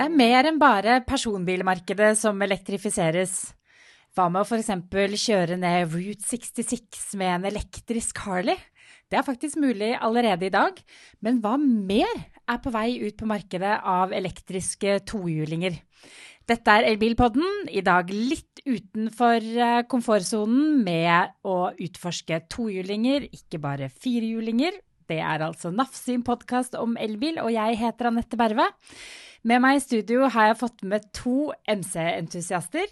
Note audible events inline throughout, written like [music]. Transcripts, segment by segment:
Det er mer enn bare personbilmarkedet som elektrifiseres. Hva med å f.eks. kjøre ned Route 66 med en elektrisk Harley? Det er faktisk mulig allerede i dag, men hva mer er på vei ut på markedet av elektriske tohjulinger? Dette er Elbilpodden, i dag litt utenfor eh, komfortsonen med å utforske tohjulinger, ikke bare firehjulinger. Det er altså NAF sin podkast om elbil, og jeg heter Anette Berve. Med meg i studio har jeg fått med to MC-entusiaster.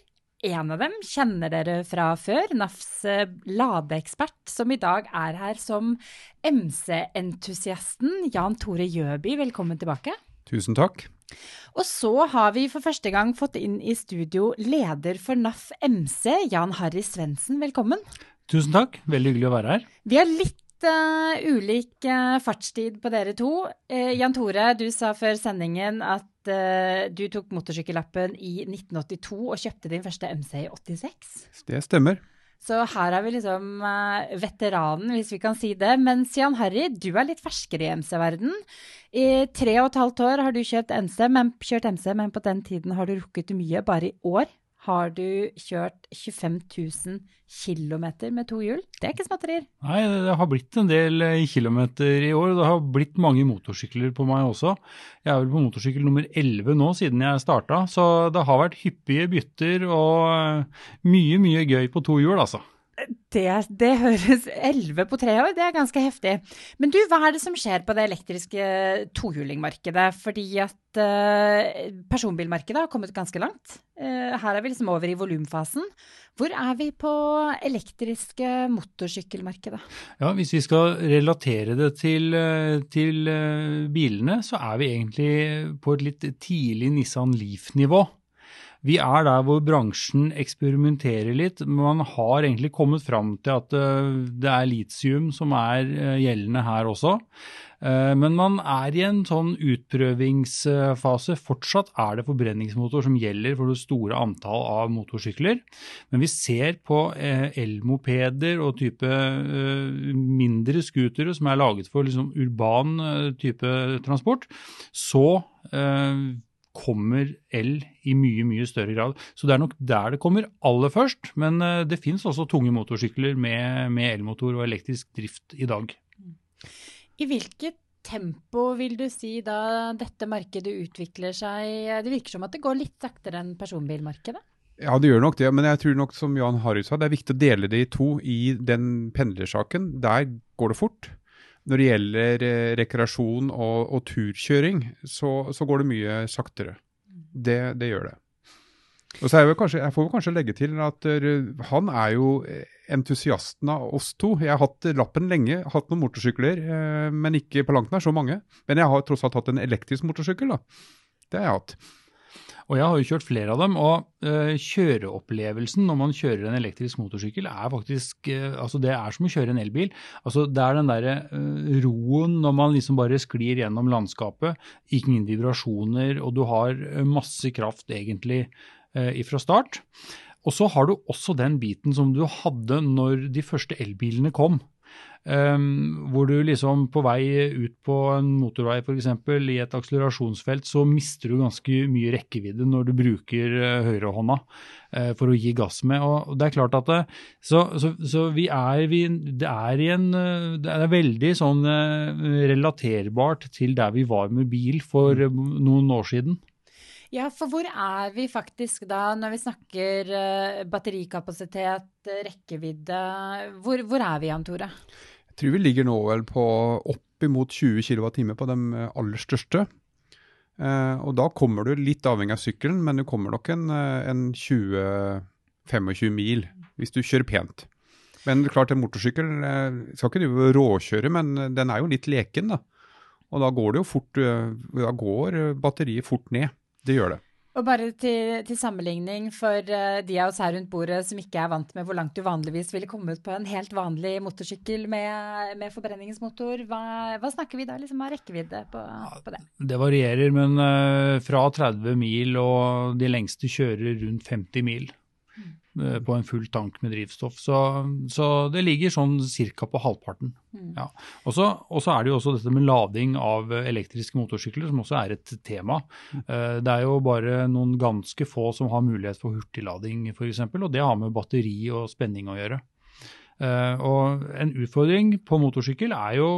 En av dem kjenner dere fra før, NAFs eh, ladeekspert, som i dag er her som MC-entusiasten Jan Tore Gjøby. Velkommen tilbake. Tusen takk. Og så har vi for første gang fått inn i studio leder for NAF MC, Jan Harry Svendsen. Velkommen. Tusen takk, veldig hyggelig å være her. Vi har litt uh, ulik uh, fartstid på dere to. Uh, Jan Tore, du sa før sendingen at du tok motorsykkellappen i 1982 og kjøpte din første MC i 86. Det stemmer. Så her er vi liksom veteranen, hvis vi kan si det. Mens Jan Harry, du er litt ferskere i MC-verden. I tre og et halvt år har du kjørt MC, men, kjørt MC, men på den tiden har du rukket mye. Bare i år har du kjørt 25 000 km med to hjul. Det er ikke småtterier. Nei, det har blitt en del eh, kilometer i år. Det har blitt mange motorsykler på meg også. Jeg er vel på motorsykkel nummer 11 nå siden jeg starta, så det har vært hyppige bytter og eh, mye, mye gøy på to hjul, altså. Det, det, høres 11 på tre år, det er ganske heftig. Men du, hva er det som skjer på det elektriske tohjulingmarkedet? Fordi at uh, personbilmarkedet har kommet ganske langt. Uh, her er vi liksom over i volumfasen. Hvor er vi på elektriske motorsykkelmarkedet? Ja, Hvis vi skal relatere det til, eh, til bilene, så er vi egentlig på et litt tidlig Nissan Leaf-nivå. Vi er der hvor bransjen eksperimenterer litt. Men Man har egentlig kommet fram til at eh, det er litium som er eh, gjeldende her også. Eh, men man er i en sånn utprøvingsfase. Fortsatt er det forbrenningsmotor som gjelder for det store antall av motorsykler. Men vi ser på elmopeder og type mindre scootere som er laget for liksom urban type transport, så kommer el i mye, mye større grad. Så det er nok der det kommer aller først. Men eh, det finnes også tunge motorsykler med, med elmotor og elektrisk drift i dag. I hvilket tempo vil du si da dette markedet utvikler seg? Det virker som at det går litt saktere enn personbilmarkedet? Ja, det gjør nok det, men jeg tror nok som Johan Harry sa, det er viktig å dele det i to. I den pendlersaken, der går det fort når det gjelder eh, rekreasjon og, og turkjøring, så, så, går det mye saktere. Det, det gjør det. Og så jeg, kanskje, jeg, får vel kanskje legge til at uh, han er jo entusiasten av oss to. Jeg har hatt lappen lenge, hatt noen motorsykler, uh, men ikke på langt nær så mange. Men jeg har tross alt hatt en elektrisk motorsykkel, da. Det har jeg hatt. Og jeg har jo kjørt flere av dem, og uh, kjøreopplevelsen når man kjører en elektrisk motorsykkel, er faktisk uh, Altså, det er som å kjøre en elbil. Altså, det er den derre uh, roen når man liksom bare sklir gjennom landskapet, ingen vibrasjoner, og du har masse kraft egentlig ifra start. Og så har du også den biten som du hadde når de første elbilene kom. Um, hvor du liksom på vei ut på en motorvei f.eks. i et akselerasjonsfelt, så mister du ganske mye rekkevidde når du bruker uh, høyrehånda uh, for å gi gass med. Og det er klart at det, så, så, så vi er, vi, det er en Det er veldig sånn uh, relaterbart til der vi var med bil for noen år siden. Ja, for hvor er vi faktisk da når vi snakker uh, batterikapasitet, rekkevidde? Hvor, hvor, er vi, Jan Tore? Jeg tror vi ligger nå vel på oppimot 20 kWt på de eh, aller største. Og da kommer du litt avhengig av sykkelen, men du kommer nok en, en 20-25 mil hvis du kjører pent. Men klart en motorsykkel skal ikke du råkjøre, men den er jo litt leken, da. Og da går det jo fort, da går batteriet fort ned. Det gjør det. Og bare til, til sammenligning for uh, de av oss her rundt bordet som ikke er vant med hvor langt du vanligvis ville kommet på en helt vanlig motorsykkel med, med forbrenningsmotor, hva, hva, snakker vi da liksom av rekkevidde på, på, det? Det varierer, men uh, fra 30 mil og de lengste kjører rundt 50 mil. Eh, på en full tank med drivstoff. Så, så det ligger sånn ca. på halvparten. Mm. Ja. Og så er det jo også dette med lading av elektriske motorsykler, som også er et tema. Eh, det er jo bare noen ganske få som har mulighet for hurtiglading f.eks., og det har med batteri og spenning å gjøre. Uh, og En utfordring på motorsykkel er jo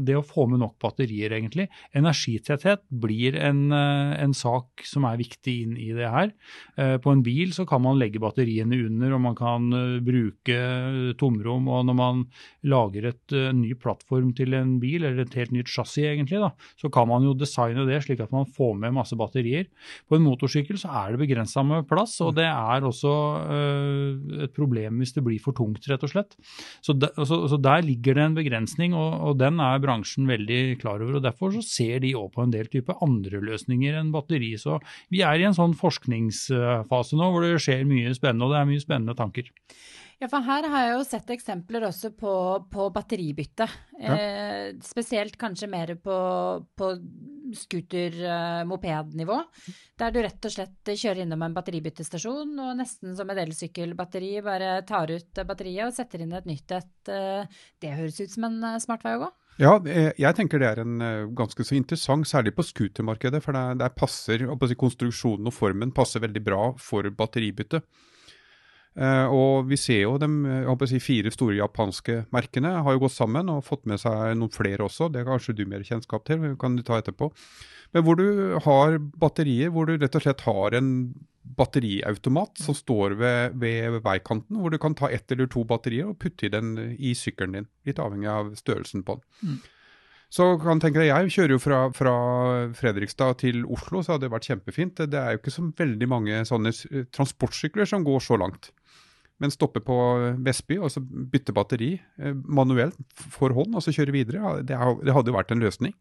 det å få med nok batterier, egentlig. Energitetthet blir en, uh, en sak som er viktig inn i det her. Uh, på en bil så kan man legge batteriene under, og man kan bruke tomrom. Og når man lager et ny plattform til en bil, eller et helt nytt chassis, egentlig, da, så kan man jo designe det slik at man får med masse batterier. På en motorsykkel så er det begrensa med plass, og det er også et problem hvis det blir for tungt, rett og slett. Så, de, så, så, der ligger det en begrensning, og, og, den er bransjen veldig klar over. og Derfor så ser de òg på en del type andre løsninger enn batteri. Så vi er i en sånn forskningsfase nå hvor det skjer mye spennende, og det er mye spennende tanker. Ja, for her har jeg jo sett eksempler også på, på batteribytte. Ja. Eh, spesielt kanskje mer på, på scooter-mopednivå. Eh, der du rett og slett kjører innom en batteribyttestasjon og nesten som et elsykkelbatteri bare tar ut batteriet og setter inn et nytt et. Eh, det høres ut som en eh, smart vei å gå? Ja, jeg tenker det er en ganske så interessant, særlig på scootermarkedet. For der, der passer, konstruksjonen og formen passer veldig bra for batteribytte. Uh, og vi ser jo de si, fire store japanske merkene har jo gått sammen og fått med seg noen flere også. Det har kanskje du mer kjennskap til, men kan du ta etterpå. Men hvor du har batterier, hvor du rett og slett har en batteriautomat som står ved, ved veikanten, hvor du kan ta ett eller to batterier og putte i den i sykkelen din. Litt avhengig av størrelsen på den. Mm. Så kan tenke deg, Jeg kjører jo fra, fra, Fredrikstad til Oslo, så hadde det vært kjempefint. Det er jo ikke så veldig mange sånne transportsykler som går så langt men stoppe på Vestby og så bytte batteri eh, manuelt for hånd og så kjøre videre, det, hadde jo vært en løsning.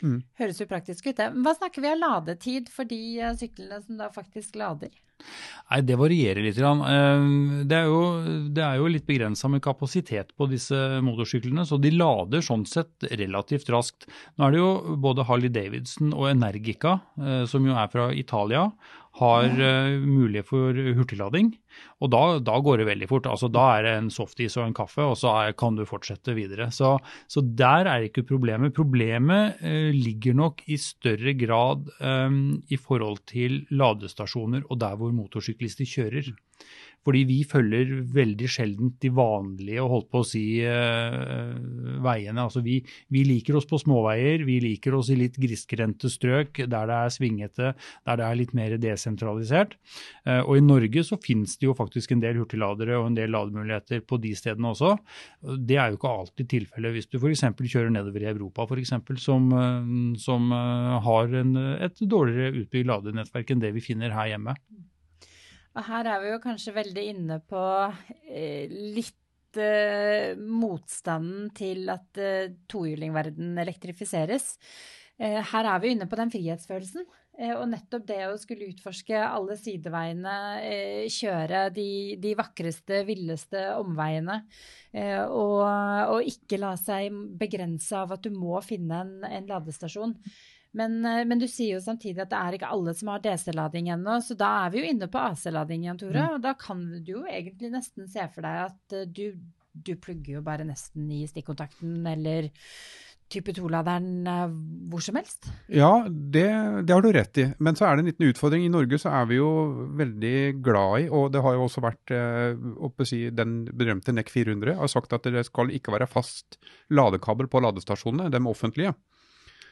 Mm. Høres jo praktisk ut, det. Hva snakker vi av ladetid for de eh, syklene som da faktisk lader? Nei, Det varierer litt. Eh, det er jo, det er jo litt begrensa med kapasitet på disse motorsyklene, så de lader sånn sett relativt raskt. Nå er det jo både Harley Davidson og Energica, som jo er fra Italia, har uh, mulighet for hurtiglading. Og da, da, går det veldig fort. Altså, da er det en softis og en kaffe, og så er, kan du fortsette videre. Så, så, der er ikke problemet. Problemet uh, ligger nok i større grad um, i forhold til ladestasjoner og der hvor motorsyklister kjører. Fordi vi følger veldig sjelden de vanlige holdt på å si uh, veiene. Altså vi, vi, liker oss på småveier, vi liker oss i litt grisgrendte strøk der det er svingete, der det er litt mer desentralisert. Uh, og i Norge så finnes det jo faktisk en del hurtigladere og en del lademuligheter på de stedene også. Det er jo ikke alltid tilfellet hvis du f.eks. kjører nedover i Europa, for eksempel, som, uh, som har en, et dårligere utbygd ladenettverk enn det vi finner her hjemme. Og her er vi jo kanskje veldig inne på eh, litt eh, motstanden til at eh, tohjulingverden elektrifiseres. Eh, her er vi inne på den frihetsfølelsen. Eh, og nettopp det å skulle utforske alle sideveiene, eh, kjøre de, de, vakreste, villeste omveiene. Og, og, ikke la seg begrense av at du må finne en, en ladestasjon. Men, eh, men, du sier jo samtidig at det er ikke alle som har DC-lading ennå, så da er vi jo inne på AC-lading igjen, Tore. Mm. Og da kan du jo egentlig nesten se for deg at eh, du, du plugger jo bare nesten i stikkontakten eller type 2-laderen eh, hvor som helst? Ja, det, det, har du rett i. Men så er det en liten utfordring. I Norge så er vi jo veldig glad i, og det har jo også vært eh, si, den berømte NEC 400 har sagt at det skal ikke være fast ladekabel på ladestasjonene, de offentlige.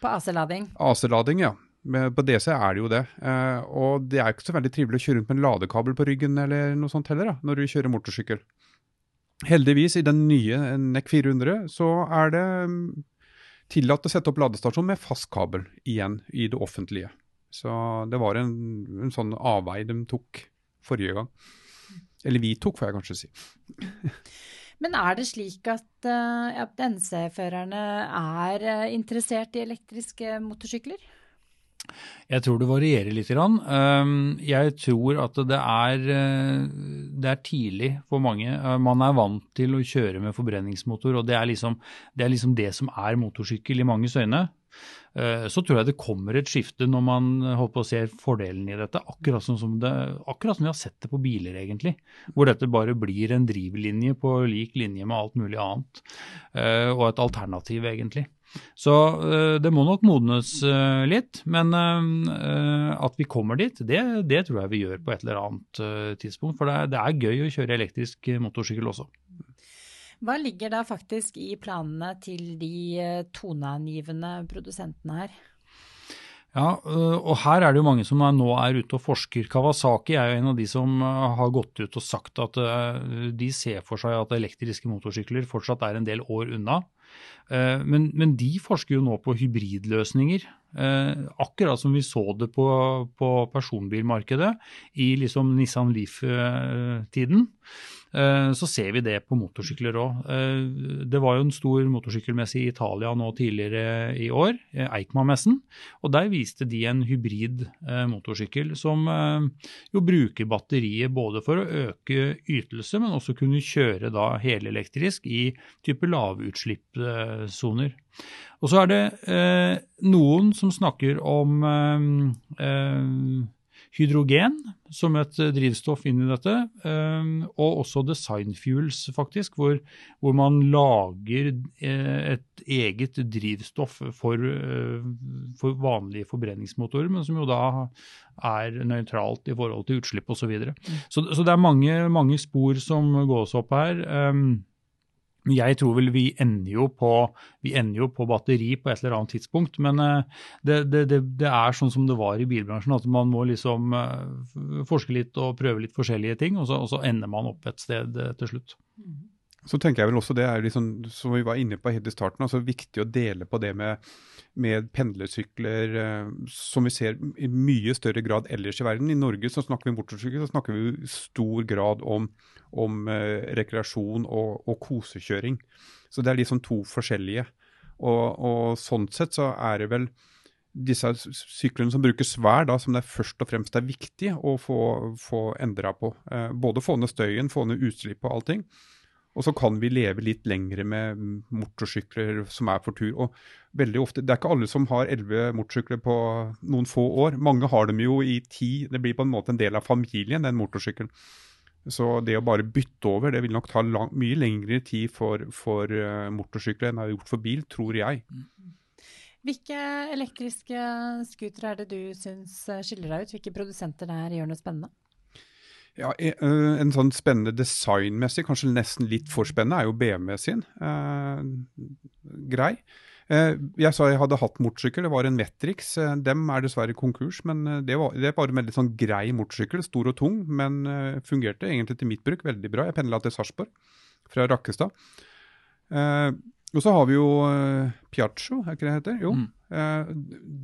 På AC-lading? AC-lading, ja. Men på DC er det jo det. Eh, og det er ikke så veldig trivelig å kjøre rundt med en ladekabel på ryggen eller noe sånt heller, da, når du kjører motorsykkel. Heldigvis, i den nye NEC 400 så er det mm, tillatt å sette opp ladestasjon med fast kabel igjen i det offentlige. Så det var en, en sånn avvei de tok forrige gang. Eller vi tok, får jeg kanskje si. [laughs] Men er det slik at, uh, at NC-førerne er uh, interessert i elektriske motorsykler? Jeg tror det varierer litt. Ehm, jeg tror at det er, eh, det er tidlig for mange. Eh, man er vant til å kjøre med forbrenningsmotor, og det er liksom det, er liksom det som er motorsykkel i manges øyne. Eh, så tror jeg det kommer et skifte når man håper å se fordelen i dette. Akkurat, sånn som det, akkurat som vi har sett det på biler, egentlig. Hvor dette bare blir en drivlinje på lik linje med alt mulig annet. Og et alternativ, egentlig. Så uh, det må nok modnes uh, litt. Men uh, at vi kommer dit, det, det, tror jeg vi gjør på et eller annet tidspunkt. For det det er, gøy å kjøre elektrisk motorsykkel også. Hva ligger da faktisk i planene til de toneangivende produsentene her? Ja, og her er det jo mange som er, nå er ute og forsker. Kawasaki er jo en av de som har gått ut og sagt at de ser for seg at elektriske motorsykler fortsatt er en del år unna. Eh, men, men, de forsker jo nå på hybridløsninger. Eh, akkurat som vi så det på, på personbilmarkedet i liksom Nissan Leaf-tiden. Eh, så ser vi det på motorsykler òg. Eh, det var jo en stor motorsykkelmesse i Italia nå tidligere i år, Eikma-messen. Og der viste de en hybrid motorsykkel som jo bruker batteriet både for å øke ytelse, men også kunne kjøre da helelektrisk i type lavutslippssoner. Og så er det noen som snakker om hydrogen som et eh, drivstoff inn i dette, eh, og også design fuels, faktisk, hvor, hvor man lager eh, et eget drivstoff for, for, vanlige forbrenningsmotorer, men som jo da er nøytralt i forhold til utslipp osv. Så, videre. Mm. så Så det er mange, mange spor som gås opp her. Jeg tror vel vi ender jo på, ender jo på batteri på et eller annet tidspunkt. Men eh, det, det, det, det, er sånn som det var i bilbransjen, at man må liksom eh, forske litt og prøve litt forskjellige ting, og så, og så ender man opp et sted eh, til slutt. Så tenker jeg vel også det er liksom, som vi var inne på helt i starten, altså viktig å dele på det med, med pendlersykler, som vi ser i mye større grad ellers i verden. I Norge så snakker vi om motorsykkel, så snakker vi i stor grad om om eh, rekreasjon og, og, kosekjøring. Så det er liksom to forskjellige. Og, og, sånn sett så er det vel disse syklene som brukes hver, da, som det først og fremst er viktig å få, få endra på. Eh, både få ned støyen, få ned utslipp og allting. Og så kan vi leve litt lengre med motorsykler som er for tur. Og veldig ofte, Det er ikke alle som har elleve motorsykler på noen få år. Mange har dem jo i ti. Det blir på en måte en del av familien, den motorsykkelen. Så det å bare bytte over, det vil nok ta lang, mye lengre tid for, for uh, motorsykler enn det har gjort for bil, tror jeg. Hvilke elektriske scootere er det du syns eh, skiller deg ut? Hvilke produsenter der gjør noe spennende? Ja, eh, En sånn spennende designmessig, kanskje nesten litt for spennende, er jo BMW sin. Eh, grei. Eh, jeg sa jeg hadde hatt motorsykkel, det var en Metrix. Eh, dem er dessverre konkurs, men eh, det var, det var en veldig sånn grei motorsykkel. Stor og tung, men fungerte egentlig til mitt bruk veldig bra. Jeg pendla til Sarpsborg fra Rakkestad. Og så har vi jo Piaggio, er ikke det heter? Jo. Mm.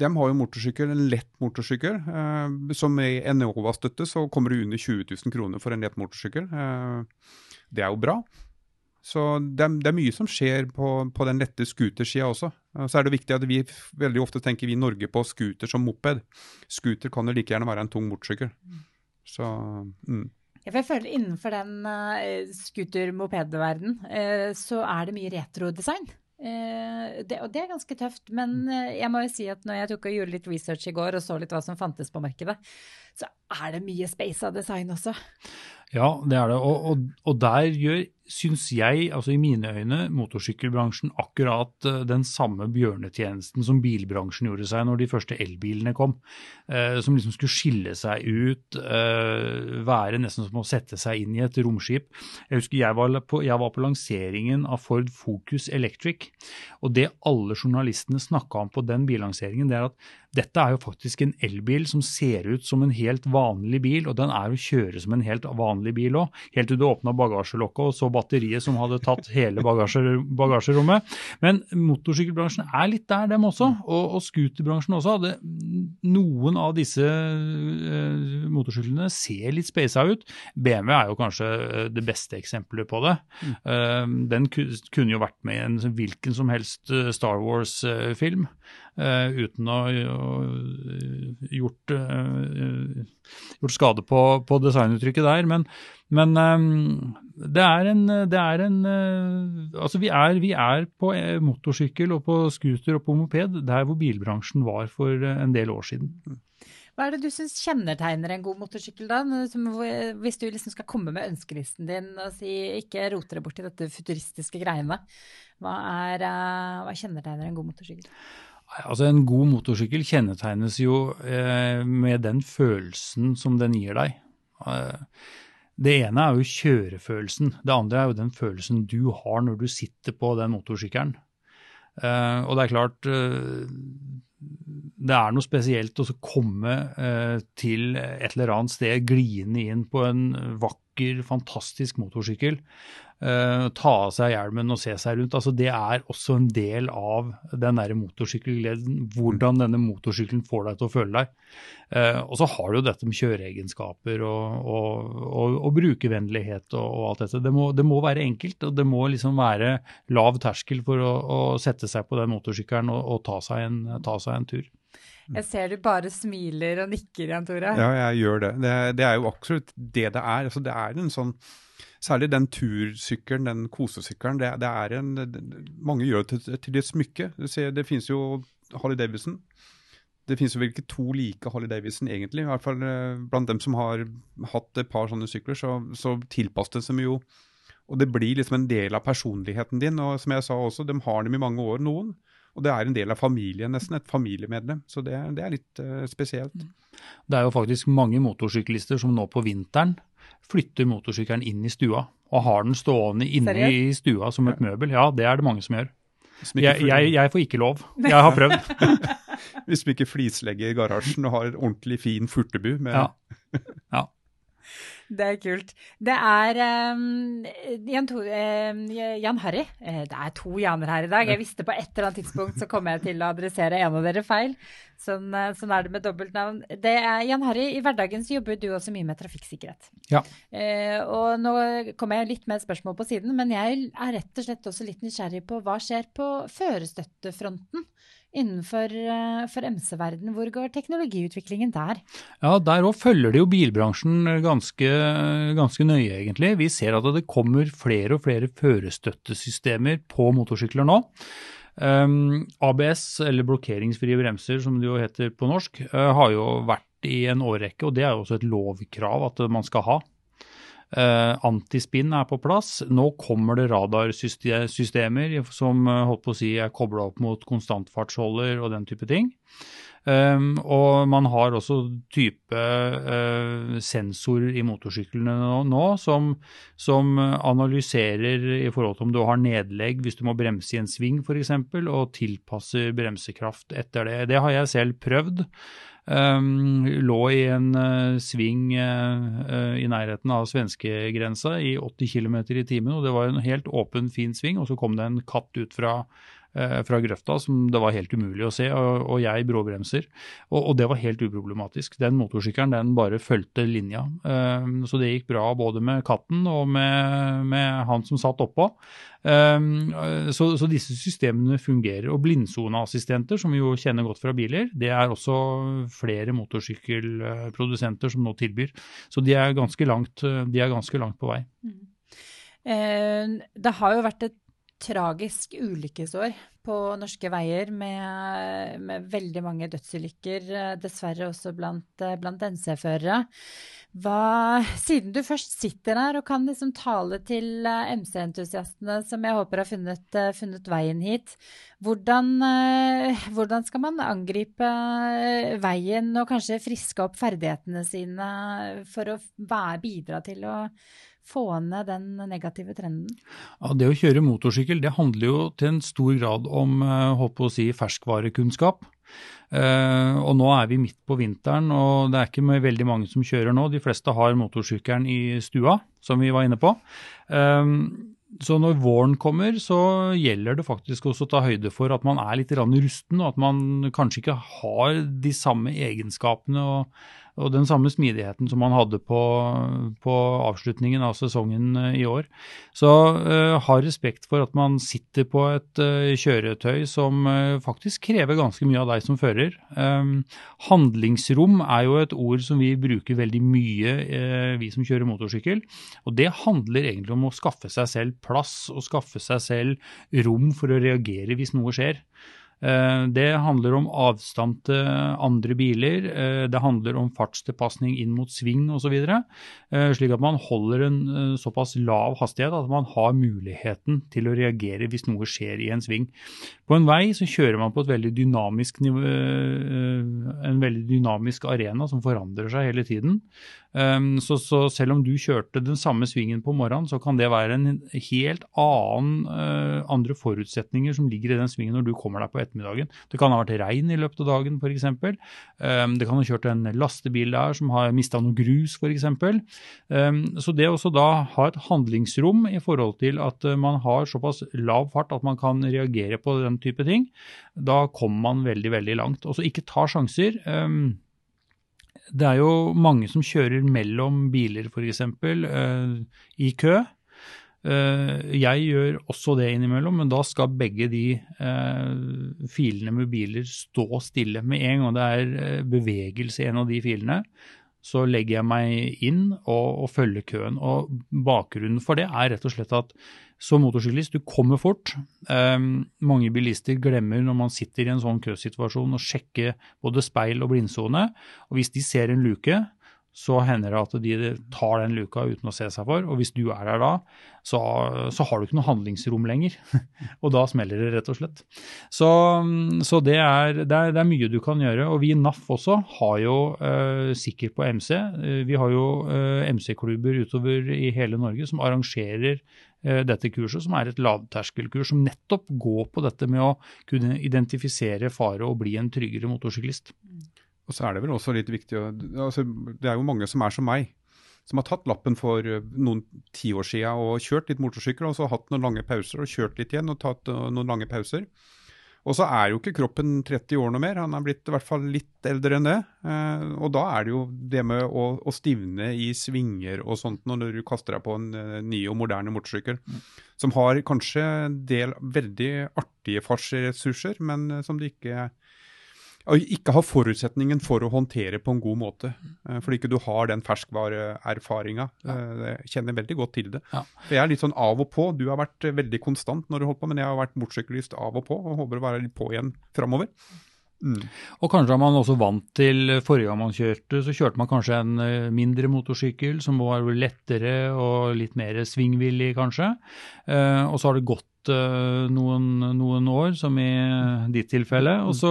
de har jo motorsykkel, en lett motorsykkel. som med Enova-støtte så kommer det under 20 000 kroner for en lett motorsykkel. det er jo bra. Så det er, det er, mye som skjer på, på den lette scootersida også. Så er det viktig at vi veldig ofte tenker vi i Norge på scooter som moped. Scooter kan jo like gjerne være en tung motorsykkel. Så mm. Ja, for jeg føler Innenfor den uh, scooter-mopedverden uh, så er det mye retrodesign. Uh, det, og det er ganske tøft. Men uh, jeg må jo si at når jeg tok og gjorde litt research i går og så litt hva som fantes på markedet, så er det mye space av design også. Ja, det er det. Og, og, og der gjør syns jeg, altså i mine øyne, motorsykkelbransjen akkurat uh, den samme bjørnetjenesten som bilbransjen gjorde seg når de første elbilene kom. Uh, som liksom skulle skille seg ut, uh, være nesten som å sette seg inn i et romskip. Jeg husker jeg var, på, jeg var på lanseringen av Ford Focus Electric, og det alle journalistene snakka om på den billanseringen, det er at dette er jo faktisk en elbil som ser ut som en helt vanlig bil, og den er å kjøre som en helt vanlig bil òg. Helt til du åpna bagasjelokket og så batteriet som hadde tatt hele bagasjerommet. Men motorsykkelbransjen er litt der, dem også. Og, og scooterbransjen også. Hadde, noen av disse uh, motorsyklene ser litt speisa ut. BMW er jo kanskje eh, det beste eksempelet på det. Mm. Uh, den kunne jo vært med i en hvilken som helst Star Wars-film. Uh, uten å ha gjort, uh, gjort, skade på, på designuttrykket der. Men, men det er en, det er en Altså, vi er, vi er, på motorsykkel og på scooter og på moped der hvor bilbransjen var for en del år siden. Hva er det du syns kjennetegner en god motorsykkel, da? Hvis du liksom skal komme med ønskelisten din og si ikke rote deg bort i dette futuristiske greiene. Hva, er, hva kjennetegner en god motorsykkel? Altså En god motorsykkel kjennetegnes jo eh, med den følelsen som den gir deg. Eh, det ene er jo kjørefølelsen. Det andre er jo den følelsen du har når du sitter på den motorsykkelen. Eh, og det er klart eh, Det er noe spesielt å komme eh, til et eller annet sted gliende inn på en vakker, fantastisk motorsykkel Uh, ta av seg hjelmen og se seg rundt. altså Det er også en del av den der motorsykkelgleden. Hvordan denne motorsykkelen får deg til å føle deg. Uh, og så har du jo dette med kjøreegenskaper og, og, og, og brukervennlighet og, alt dette. Det må, det må, være enkelt, og det må liksom være lav terskel for å, å sette seg på den motorsykkelen og, ta seg, en, ta, seg en, tur. Jeg ser du bare smiler og nikker, igjen, Tore. Ja, jeg gjør det. Det, det er jo absolutt det det er. Altså, det er en sånn Særlig den tursykkelen, den kosesykkelen. Det, det, er en, mange gjør det til, til et smykke. Ser, det finnes jo Harley Davidson. Det finnes jo vel ikke to like Harley Davidson egentlig. I hvert fall eh, blant dem som har hatt et par sånne sykler, så, så tilpasses de jo. Og det blir liksom en del av personligheten din. Og som jeg sa også, de har dem i mange år, noen. Og det er en del av familien, nesten. Et familiemedlem. Så det, det er litt uh, spesielt. Det er jo faktisk mange motorsyklister som nå på vinteren flytter motorsykkelen inn i stua. Og har den stående inne Seriøst? i stua som et møbel. Ja, det er det mange som gjør. Jeg, jeg, jeg, får ikke lov. Jeg har prøvd. [laughs] Hvis vi ikke flislegger garasjen og har ordentlig fin furtebu med ja. ja. Det er kult. Det er um, Jan, to, uh, Jan, Harry. Uh, det er to Janer her i dag. Jeg visste på et eller annet tidspunkt så kommer jeg til å adressere en av dere feil. Sånn, uh, sånn er det med dobbeltnavn. Det er, Jan Harry, i hverdagen så jobber du også mye med trafikksikkerhet. Ja. og nå kommer jeg litt med et spørsmål på siden, men jeg er rett og slett også litt nysgjerrig på hva skjer på førerstøttefronten innenfor for MC-verden. Hvor går teknologiutviklingen der? Ja, Der òg følger det jo bilbransjen ganske, ganske, nøye, egentlig. Vi ser at det kommer flere og flere førerstøttesystemer på motorsykler nå. Um, ABS, eller blokkeringsfrie bremser som det jo heter på norsk, uh, har jo vært i en årrekke, og det er jo også et lovkrav at man skal ha. Uh, antispinn er på plass. Nå kommer det radarsystemer som uh, holdt på å si er kobla opp mot konstantfartsholder og den type ting. Um, og man har også type uh, sensorer i motorsyklene nå, nå som, som, analyserer i forhold til om du har nedlegg hvis du må bremse i en sving f.eks., og tilpasser bremsekraft etter det. Det har jeg selv prøvd. Um, lå i en uh, sving uh, i nærheten av svenskegrensa i 80 km i timen. og Det var en helt åpen, fin sving, og så kom det en katt ut fra fra grøfta som det var helt umulig å se, og, jeg bråbremser. Og, det var helt uproblematisk. Den motorsykkelen den bare fulgte linja. Um, så det gikk bra både med katten og med, med han som satt oppå. Um, så, så, disse systemene fungerer. Og blindsoneassistenter, som vi jo kjenner godt fra biler, det er også flere motorsykkelprodusenter som nå tilbyr. Så de er ganske langt, de er ganske langt på vei. Mm. Eh, det har jo vært et tragisk ulykkesår på norske veier med, med veldig mange dødsulykker, eh, dessverre også blant, eh, blant NC-førere. Siden du først sitter der og kan liksom tale til eh, MC-entusiastene som jeg håper har funnet, funnet veien hit, hvordan, hvordan, skal man angripe veien og kanskje friske opp ferdighetene sine for å bidra til å få ned den negative trenden? Ja, Det å kjøre motorsykkel det handler jo til en stor grad om håper å si, ferskvarekunnskap. Uh, og nå er vi midt på vinteren, og det er ikke veldig mange som kjører nå. De fleste har motorsykkelen i stua, som vi var inne på. Uh, så når våren kommer, så gjelder det faktisk også å ta høyde for at man er litt rusten, og at man kanskje ikke har de samme egenskapene og og den samme smidigheten som man hadde på, på avslutningen av sesongen eh, i år. Så uh, ha respekt for at man sitter på et uh, kjøretøy som uh, faktisk krever ganske mye av deg som fører. Um, handlingsrom er jo et ord som vi bruker veldig mye, vi som kjører motorsykkel. Og det handler egentlig om å skaffe seg selv plass og skaffe seg selv rom for å reagere hvis noe skjer. Eh, det handler om avstand til andre biler, eh, det handler om fartstilpasning inn mot sving osv. Eh, slik at man holder en såpass lav hastighet at man har muligheten til å reagere hvis noe skjer i en sving. På en vei så kjører man på veldig dynamisk en veldig dynamisk arena som forandrer seg hele tiden. Um, så, så, selv om du kjørte den samme svingen på morgenen, så kan det være en helt annen andre forutsetninger som ligger i den svingen når du kommer deg på ettermiddagen. Det kan ha vært regn i løpet av dagen f.eks. Um, det kan ha kjørt en lastebil der som har mista noe grus f.eks. Um, så det å da ha et handlingsrom i forhold til at uh, man har såpass lav fart at man kan reagere på den type ting, da kommer man veldig, veldig langt. Også ikke ta sjanser. Um, det er jo mange som kjører mellom biler, f.eks., uh, i kø. Uh, jeg gjør også det innimellom, men da skal begge de uh, filene med biler stå stille. Med en gang det er uh, bevegelse i en av de filene, så legger jeg meg inn og, og følger køen. Og bakgrunnen for det er rett og slett at som motorsyklist, du kommer fort. Mange bilister glemmer når man sitter i en sånn køsituasjon å sjekke både speil og blindsone. Og hvis de ser en luke, så hender det at de tar den luka uten å se seg for. Og hvis du er der da, så, så har du ikke noe handlingsrom lenger. [laughs] og da smeller det, rett og slett. Så, så det, er, det, er, det, er, mye du kan gjøre. Og vi i NAF også har jo uh, Sikker på MC. Uh, vi har jo uh, MC-klubber utover i hele Norge som arrangerer dette kurset, som er et lavterskelkurs som nettopp går på dette med å kunne identifisere fare og bli en tryggere motorsyklist. Og så er det vel også litt viktig altså, Det er jo mange som er som meg, som har tatt lappen for eh, noen tiår siden og kjørt litt motorsykkel, og så hatt noen lange pauser og kjørt litt igjen og tatt uh, noen lange pauser. Og så er jo ikke kroppen 30 år noe mer, han er blitt i hvert fall litt eldre enn det. Uh, og da er det jo det med å, å, stivne i svinger og sånt når du kaster deg på en ny og moderne motorsykkel, mm. som har kanskje en del veldig artige fartsressurser, men som det ikke ikke har forutsetningen for å håndtere på en god måte. Eh, fordi ikke du har den ferskvareerfaringa. Ja. Eh, jeg kjenner veldig godt til det. Ja. Jeg er litt sånn av og på. Du har vært veldig konstant når du holdt på, men jeg har vært motorsyklist av og på, og håper å være litt på igjen framover. Mm. Og kanskje er man også vant til Forrige gang man kjørte, så kjørte man kanskje en eh, mindre motorsykkel som var lettere og litt mer svingvillig, kanskje. Eh, og så har det gått eh, noen, noen, år, som i ditt tilfelle. Og så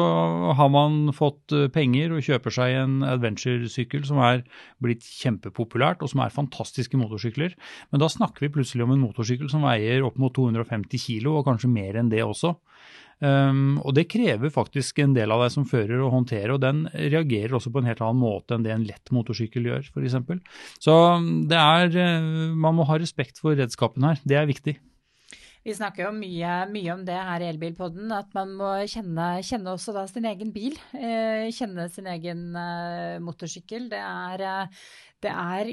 har man fått penger og kjøper seg en adventure-sykkel som er blitt kjempepopulært, og som er fantastiske motorsykler. Men da snakker vi plutselig om en motorsykkel som veier opp mot 250 kilo, og kanskje mer enn det også. Um, og det krever faktisk en del av deg som fører å håndtere, og den reagerer også på en helt annen måte enn det en lett motorsykkel gjør, f.eks. Så det er eh, Man må ha respekt for redskapen her, det er viktig. Vi snakker jo mye, mye, om det her i Elbilpodden, at man må kjenne, kjenne også da sin egen bil. Eh, kjenne sin egen eh, motorsykkel. Det er, eh, det er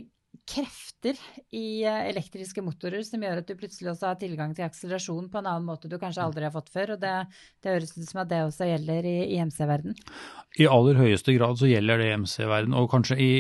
krefter i eh, elektriske motorer som gjør at du plutselig også har tilgang til akselerasjon på en annen måte du kanskje aldri har fått før. Og det, det høres ut som at det også gjelder i, i MC-verden. I aller høyeste grad så gjelder det i MC-verden, og kanskje i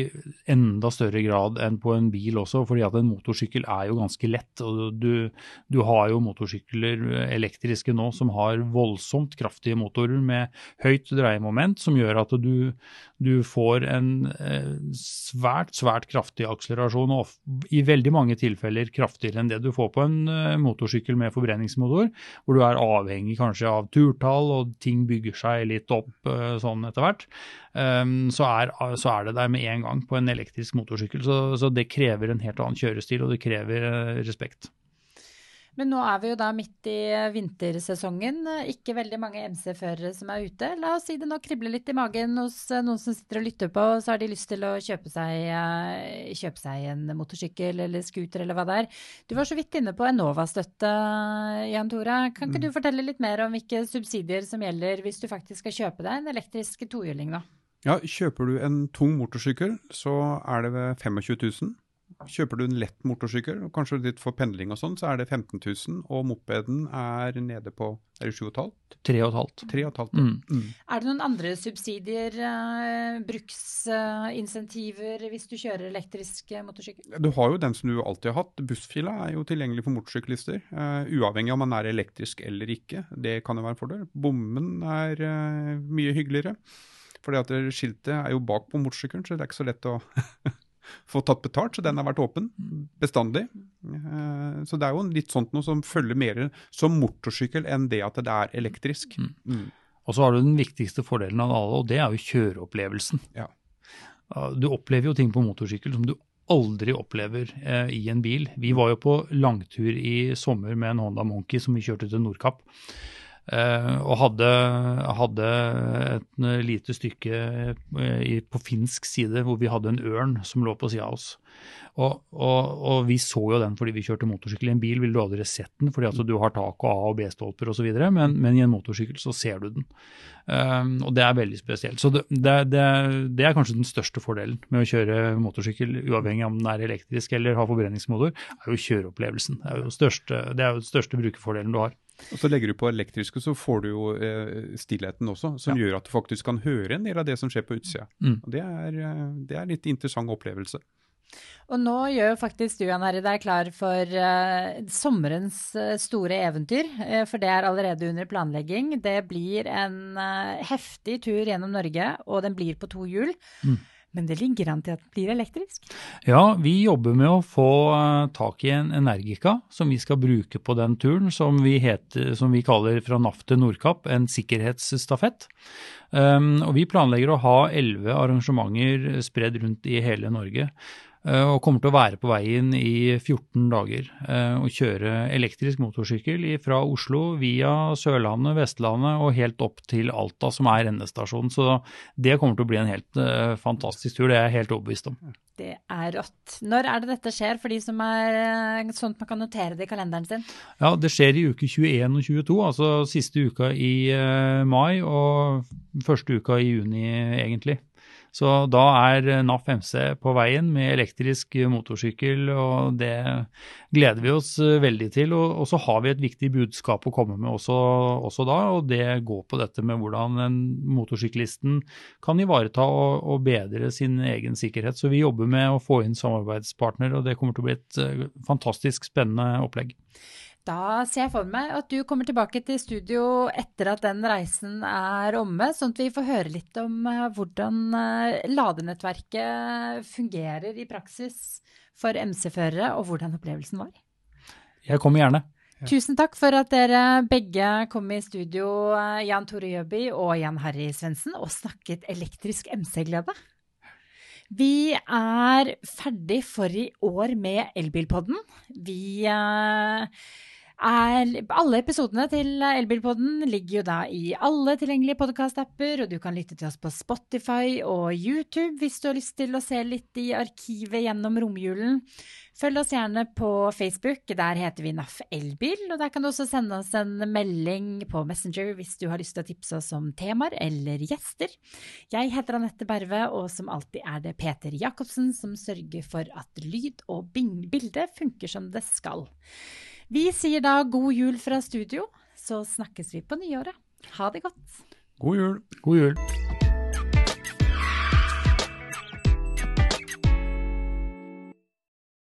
enda større grad enn på en bil også, fordi at en motorsykkel er jo ganske lett. og Du, du har jo motorsykler elektriske nå som har voldsomt kraftige motorer med høyt dreiemoment, som gjør at du, du får en eh, svært, svært kraftig akselerasjon akselerasjon, og i veldig mange tilfeller kraftigere enn det du får på en uh, motorsykkel med forbrenningsmotor, hvor du er avhengig kanskje av turtall, og ting bygger seg litt opp uh, sånn etter hvert. Um, så, er, så, er, det der med en gang på en elektrisk motorsykkel. Så, så det krever en helt annen kjørestil, og det krever respekt. Men nå er vi jo da midt i vintersesongen. Ikke veldig mange MC-førere som er ute. La oss si det nå kribler litt i magen hos eh, noen som sitter og lytter på, så har de lyst til å kjøpe seg, eh, kjøpe seg en motorsykkel eller scooter eller hva det er. Du var så vidt inne på Enova-støtte, Jan Tore. Kan ikke mm. du fortelle litt mer om hvilke subsidier som gjelder hvis du faktisk skal kjøpe deg en elektrisk tohjuling, da? Ja, kjøper du en tung motorsykkel, så er det ved 25 000. Kjøper du en lett motorsykkel, og kanskje litt for pendling og sånn, så er det 15 000. Og mopeden er nede på er det 7,5? Tre og et halvt. 3,5. Mm. Mm. Er det noen andre subsidier, uh, bruksinsentiver, hvis du kjører elektrisk eh, motorsykkel? Du har jo den som du alltid har hatt. Bussfila er jo tilgjengelig for motorsyklister. eh, uavhengig om man er elektrisk eller ikke. Det kan jo være en fordel. Bommen er mye hyggeligere. Fordi at skiltet er jo bak på motorsykkelen, så det er ikke så lett å [laughs] få tatt betalt. Så den har vært åpen bestandig. Eh, så det er jo litt sånt noe som følger mer som motorsykkel enn det at det er elektrisk. Mm. Mm. Og så har du den viktigste fordelen av alle, og det er jo kjøreopplevelsen. Ja. Ja, Du opplever jo ting på motorsykkel som du aldri opplever eh, i en bil. Vi var jo på langtur i sommer med en Honda Monkey som vi kjørte til Nordkapp. Eh, og hadde, hadde et lite stykke eh, på finsk side hvor vi hadde en ørn som lå på sida av oss. Og, og, og vi så jo den fordi vi kjørte motorsykkel. I en bil ville du aldri sett den fordi altså, du har tak og A- og B-stolper osv., men, men i en motorsykkel så ser du den. Um, og det er veldig spesielt. Så det, det, det, det er kanskje den største fordelen med å kjøre motorsykkel, uavhengig om den er elektrisk eller har forbrenningsmotor, er jo kjøreopplevelsen. Det er jo, største, det er jo den største brukerfordelen du har. Og så legger du på elektriske, så får du jo eh, stillheten også, som Ja. gjør at du faktisk kan høre en del av det som skjer på utsida. Mm. Og det er, eh, det er en litt interessant opplevelse. Og nå gjør faktisk du, Jan Herre, deg klar for uh, sommerens eh, store eventyr. Uh, for det er allerede under planlegging. Det blir en uh, heftig tur gjennom Norge, og den blir på to hjul. Mm. Men det ligger an til at den blir elektrisk. Ja, vi jobber med å få eh, tak i en Energica som vi skal bruke på den turen, som vi, heter, som vi kaller fra NAF til Nordkapp, en sikkerhetsstafett. Um, og vi planlegger å ha elleve arrangementer spredd rundt i hele Norge. Eh, Og kommer til å være på veien i 14 dager. eh, Og kjøre elektrisk motorsykkel fra Oslo via Sørlandet, Vestlandet og helt opp til Alta, som er endestasjonen. Så det kommer til å bli en helt eh, fantastisk tur, det er jeg helt overbevist om. Det er rått. Når er det dette skjer, for de som er sånn at man kan notere det i kalenderen sin? Ja, det skjer i uke 21 og 22, altså siste uka i mai og første uka i juni egentlig. Så da er eh, NAF MC på veien med elektrisk eh, motorsykkel, og det gleder vi oss eh, veldig til. Og, så har vi et viktig budskap å komme med også, også da, og det går på dette med hvordan en motorsyklisten kan ivareta og, og bedre sin egen sikkerhet. Så vi jobber med å få inn samarbeidspartner, og det kommer til å bli et fantastisk spennende opplegg. Da ser jeg for meg at du kommer tilbake til studio etter at den reisen er omme, sånn at vi får høre litt om eh, hvordan eh, ladenettverket fungerer i praksis for MC-førere, og hvordan opplevelsen var. Jeg kommer gjerne. Tusen takk for at dere begge kom i studio, eh, Jan Tore Jøby og Jan Harry Svendsen, og snakket elektrisk MC-glede. Vi er ferdig for i år med Elbilpodden. Vi eh, er Alle episodene til Elbilpodden ligger jo da i alle tilgjengelige podkastapper, og du kan lytte til oss på Spotify og YouTube hvis du har lyst til å se litt i arkivet gjennom romjulen. Følg oss gjerne på Facebook, der heter vi NAF Elbil, og der kan du også sende oss en melding på Messenger hvis du har lyst til å tipse oss om temaer eller gjester. Jeg heter Anette Berve, og som alltid er det Peter Jacobsen som sørger for at lyd og bilde funker som det skal. Vi sier da god jul fra studio, så snakkes vi på nyåret. Ha det godt. God jul! God jul.